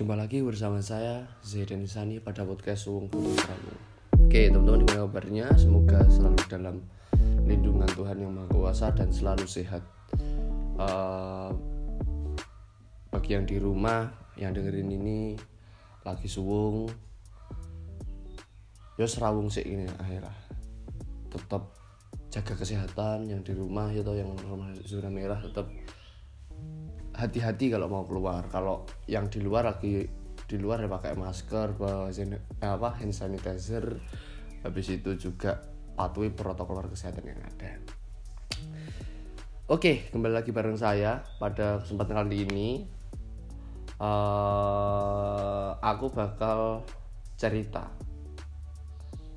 Jumpa lagi bersama saya Zaidan Sani pada podcast Putih Pramu. Oke teman-teman gimana kabarnya? Semoga selalu dalam lindungan Tuhan yang Maha Kuasa dan selalu sehat. Uh, bagi yang di rumah yang dengerin ini lagi suwung, ya serawung sih ini akhirnya. Tetap jaga kesehatan yang di rumah itu yang rumah zona merah tetap hati-hati kalau mau keluar. Kalau yang di luar lagi di luar ya pakai masker bawa apa hand sanitizer. Habis itu juga patuhi protokol kesehatan yang ada. Oke kembali lagi bareng saya pada kesempatan kali ini. Uh, aku bakal cerita.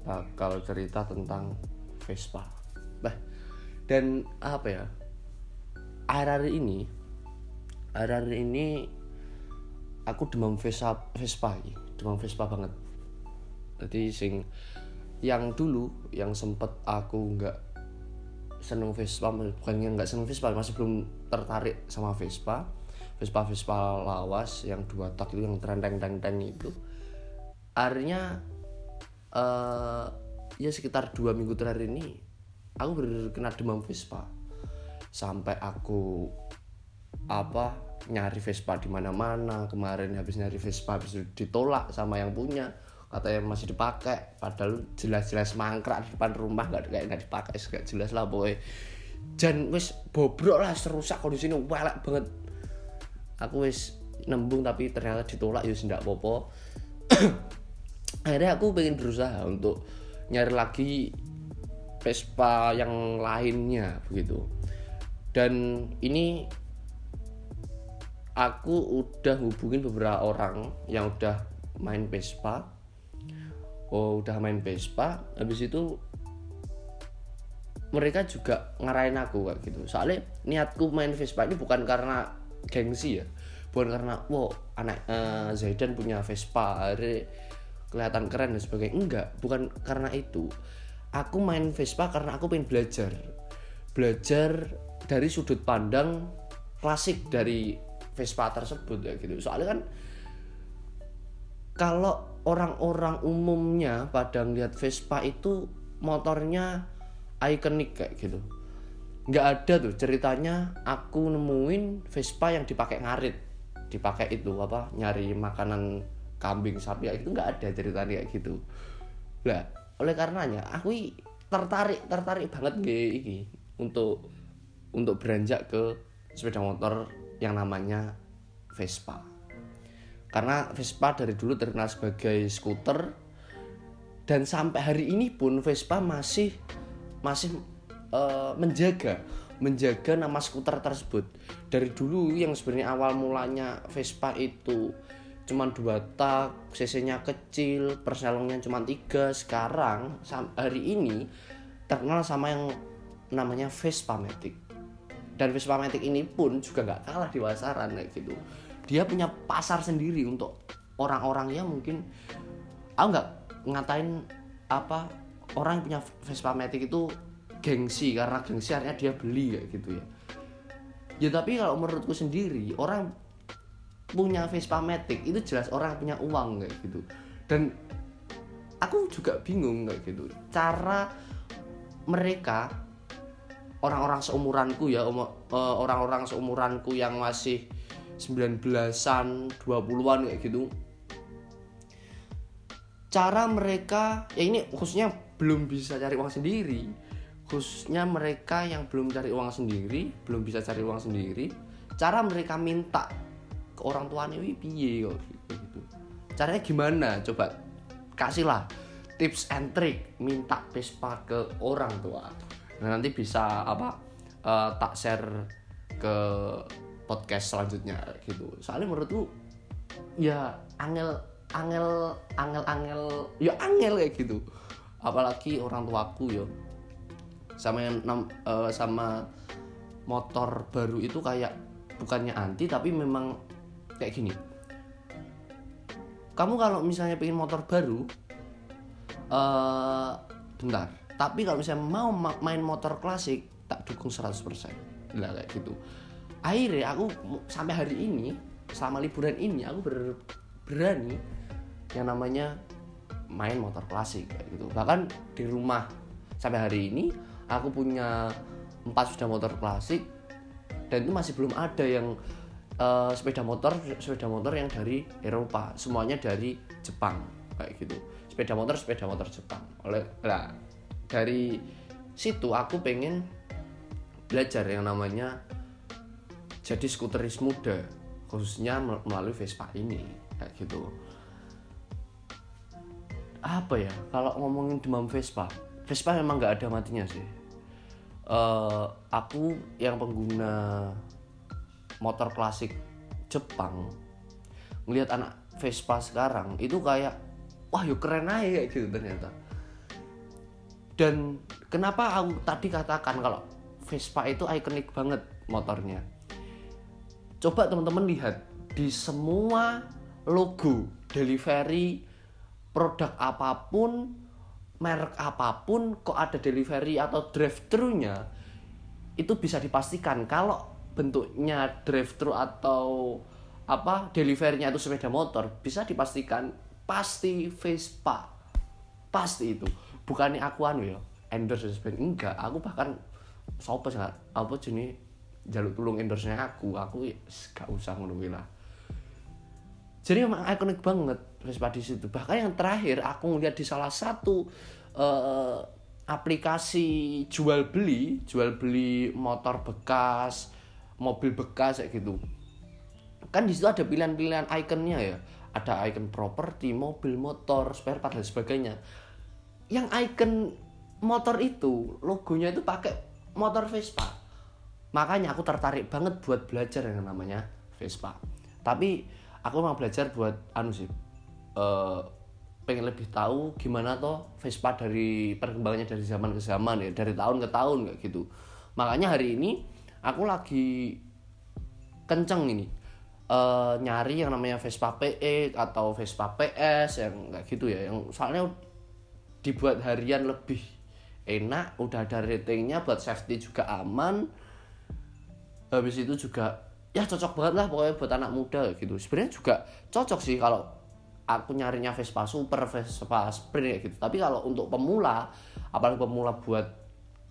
Bakal cerita tentang Vespa. Bah dan apa ya? Akhir-akhir ini hari-hari ini aku demam Vespa Vespa demam Vespa banget. Jadi sing yang dulu yang sempet aku nggak seneng Vespa bukannya nggak seneng Vespa masih belum tertarik sama Vespa Vespa Vespa lawas yang dua tak itu yang terenteng teng teng itu. Akhirnya uh, ya sekitar dua minggu terakhir ini aku kena demam Vespa. Sampai aku apa nyari Vespa di mana-mana kemarin habis nyari Vespa habis ditolak sama yang punya katanya masih dipakai padahal jelas-jelas mangkrak di depan rumah nggak kayak nggak dipakai nggak jelas lah boy dan wis bobrok lah serusak kondisi ini walak banget. Aku wis nembung tapi ternyata ditolak ya tidak popo akhirnya aku pengen berusaha untuk nyari lagi Vespa yang lainnya begitu. Dan ini aku udah hubungin beberapa orang yang udah main Vespa. Oh udah main Vespa. Habis itu mereka juga ngarahin aku kayak gitu. Soalnya niatku main Vespa ini bukan karena gengsi ya. Bukan karena wow anak uh, Zaidan punya Vespa hari kelihatan keren dan sebagainya. Enggak bukan karena itu. Aku main Vespa karena aku pengen belajar. Belajar dari sudut pandang klasik dari Vespa tersebut ya gitu. Soalnya kan kalau orang-orang umumnya pada ngeliat Vespa itu motornya ikonik kayak gitu. Nggak ada tuh ceritanya aku nemuin Vespa yang dipakai ngarit. Dipakai itu apa nyari makanan kambing sapi itu nggak ada ceritanya kayak gitu. Lah oleh karenanya aku tertarik tertarik banget gini untuk untuk beranjak ke sepeda motor yang namanya Vespa. Karena Vespa dari dulu terkenal sebagai skuter dan sampai hari ini pun Vespa masih masih uh, menjaga menjaga nama skuter tersebut. Dari dulu yang sebenarnya awal mulanya Vespa itu cuman dua tak, cc-nya kecil, perselongnya cuma tiga. Sekarang hari ini terkenal sama yang namanya Vespa Matic dan Vespa Matic ini pun juga nggak kalah di pasaran kayak gitu. Dia punya pasar sendiri untuk orang-orang yang mungkin aku nggak ngatain apa orang yang punya Vespa Matic itu gengsi karena gengsi akhirnya dia beli kayak gitu ya. Ya tapi kalau menurutku sendiri orang punya Vespa Matic itu jelas orang punya uang kayak gitu. Dan aku juga bingung kayak gitu. Cara mereka orang-orang seumuranku ya eh, orang-orang seumuranku yang masih 19-an 20-an kayak gitu. Cara mereka ya ini khususnya belum bisa cari uang sendiri. Khususnya mereka yang belum cari uang sendiri belum bisa cari uang sendiri cara mereka minta ke orang tuanya wih piye gitu. Caranya gimana? Coba kasihlah tips and trick minta Vespa ke orang tua nah nanti bisa apa uh, tak share ke podcast selanjutnya gitu. Soalnya menurutku ya angel angel angel angel ya angel kayak gitu. Apalagi orang tuaku ya sama yang uh, sama motor baru itu kayak bukannya anti tapi memang kayak gini. Kamu kalau misalnya pengen motor baru uh, bentar tapi kalau misalnya mau main motor klasik tak dukung 100% lah kayak gitu. Akhirnya aku sampai hari ini selama liburan ini aku ber berani yang namanya main motor klasik kayak gitu. Bahkan di rumah sampai hari ini aku punya empat sepeda motor klasik dan itu masih belum ada yang uh, sepeda motor sepeda motor yang dari Eropa. Semuanya dari Jepang kayak gitu. Sepeda motor sepeda motor Jepang. Oleh lah dari situ aku pengen belajar yang namanya jadi skuteris muda khususnya melalui Vespa ini kayak gitu. Apa ya kalau ngomongin demam Vespa Vespa memang nggak ada matinya sih. Uh, aku yang pengguna motor klasik Jepang melihat anak Vespa sekarang itu kayak wah yuk keren aja gitu ternyata dan kenapa aku tadi katakan kalau Vespa itu ikonik banget motornya? Coba teman-teman lihat di semua logo delivery produk apa pun merek apa pun kok ada delivery atau drive thru-nya itu bisa dipastikan kalau bentuknya drive thru atau apa deliverynya itu sepeda motor bisa dipastikan pasti Vespa. Pasti itu bukannya aku anu ya endorse Vespa enggak aku bahkan sopo sih apa jenis jaluk tulung endorse nya aku? Aku ya gak usah ngono lah. Jadi memang ikonik banget Vespa di situ. Bahkan yang terakhir aku ngeliat di salah satu uh, aplikasi jual beli jual beli motor bekas mobil bekas kayak gitu. Kan di situ ada pilihan-pilihan ikonnya ya. Ada icon properti, mobil, motor, spare part dan sebagainya. Yang icon motor itu logonya itu pakai motor Vespa. Makanya aku tertarik banget buat belajar yang namanya Vespa. Tapi aku mau belajar buat anu sih. Uh, pengen lebih tahu gimana toh Vespa dari perkembangannya dari zaman ke zaman ya, dari tahun ke tahun kayak gitu. Makanya hari ini aku lagi kenceng ini uh, nyari yang namanya Vespa PE atau Vespa PS yang kayak gitu ya yang soalnya dibuat harian lebih enak udah ada ratingnya buat safety juga aman. Habis itu juga ya cocok banget lah pokoknya buat anak muda gitu. Sebenarnya juga cocok sih kalau aku nyarinya Vespa super Vespa sprint kayak gitu. Tapi kalau untuk pemula apalagi pemula buat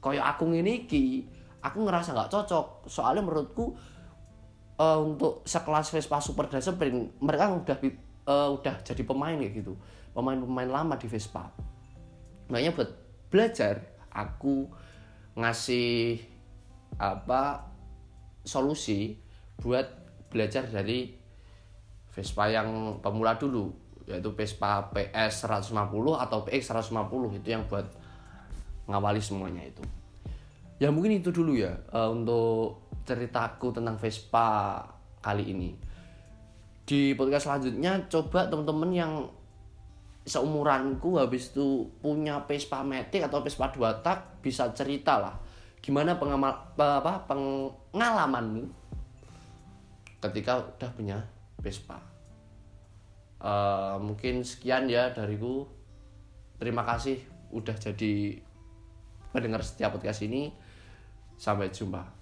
koyo aku ini ki aku ngerasa nggak cocok. Soalnya menurutku uh, untuk sekelas Vespa Super dan Sprint mereka udah uh, udah jadi pemain kayak gitu. Pemain-pemain lama di Vespa makanya buat belajar aku ngasih apa solusi buat belajar dari Vespa yang pemula dulu yaitu Vespa PS 150 atau PX 150 itu yang buat ngawali semuanya itu ya mungkin itu dulu ya uh, untuk ceritaku tentang Vespa kali ini. Di podcast selanjutnya coba teman-teman yang seumuranku habis itu punya Vespa Matic atau Vespa dua tak bisa cerita lah gimana pengamal apa pengalamanmu ketika udah punya Vespa. Uh, mungkin sekian ya dariku. Terima kasih udah jadi pendengar setiap podcast ini. Sampai jumpa.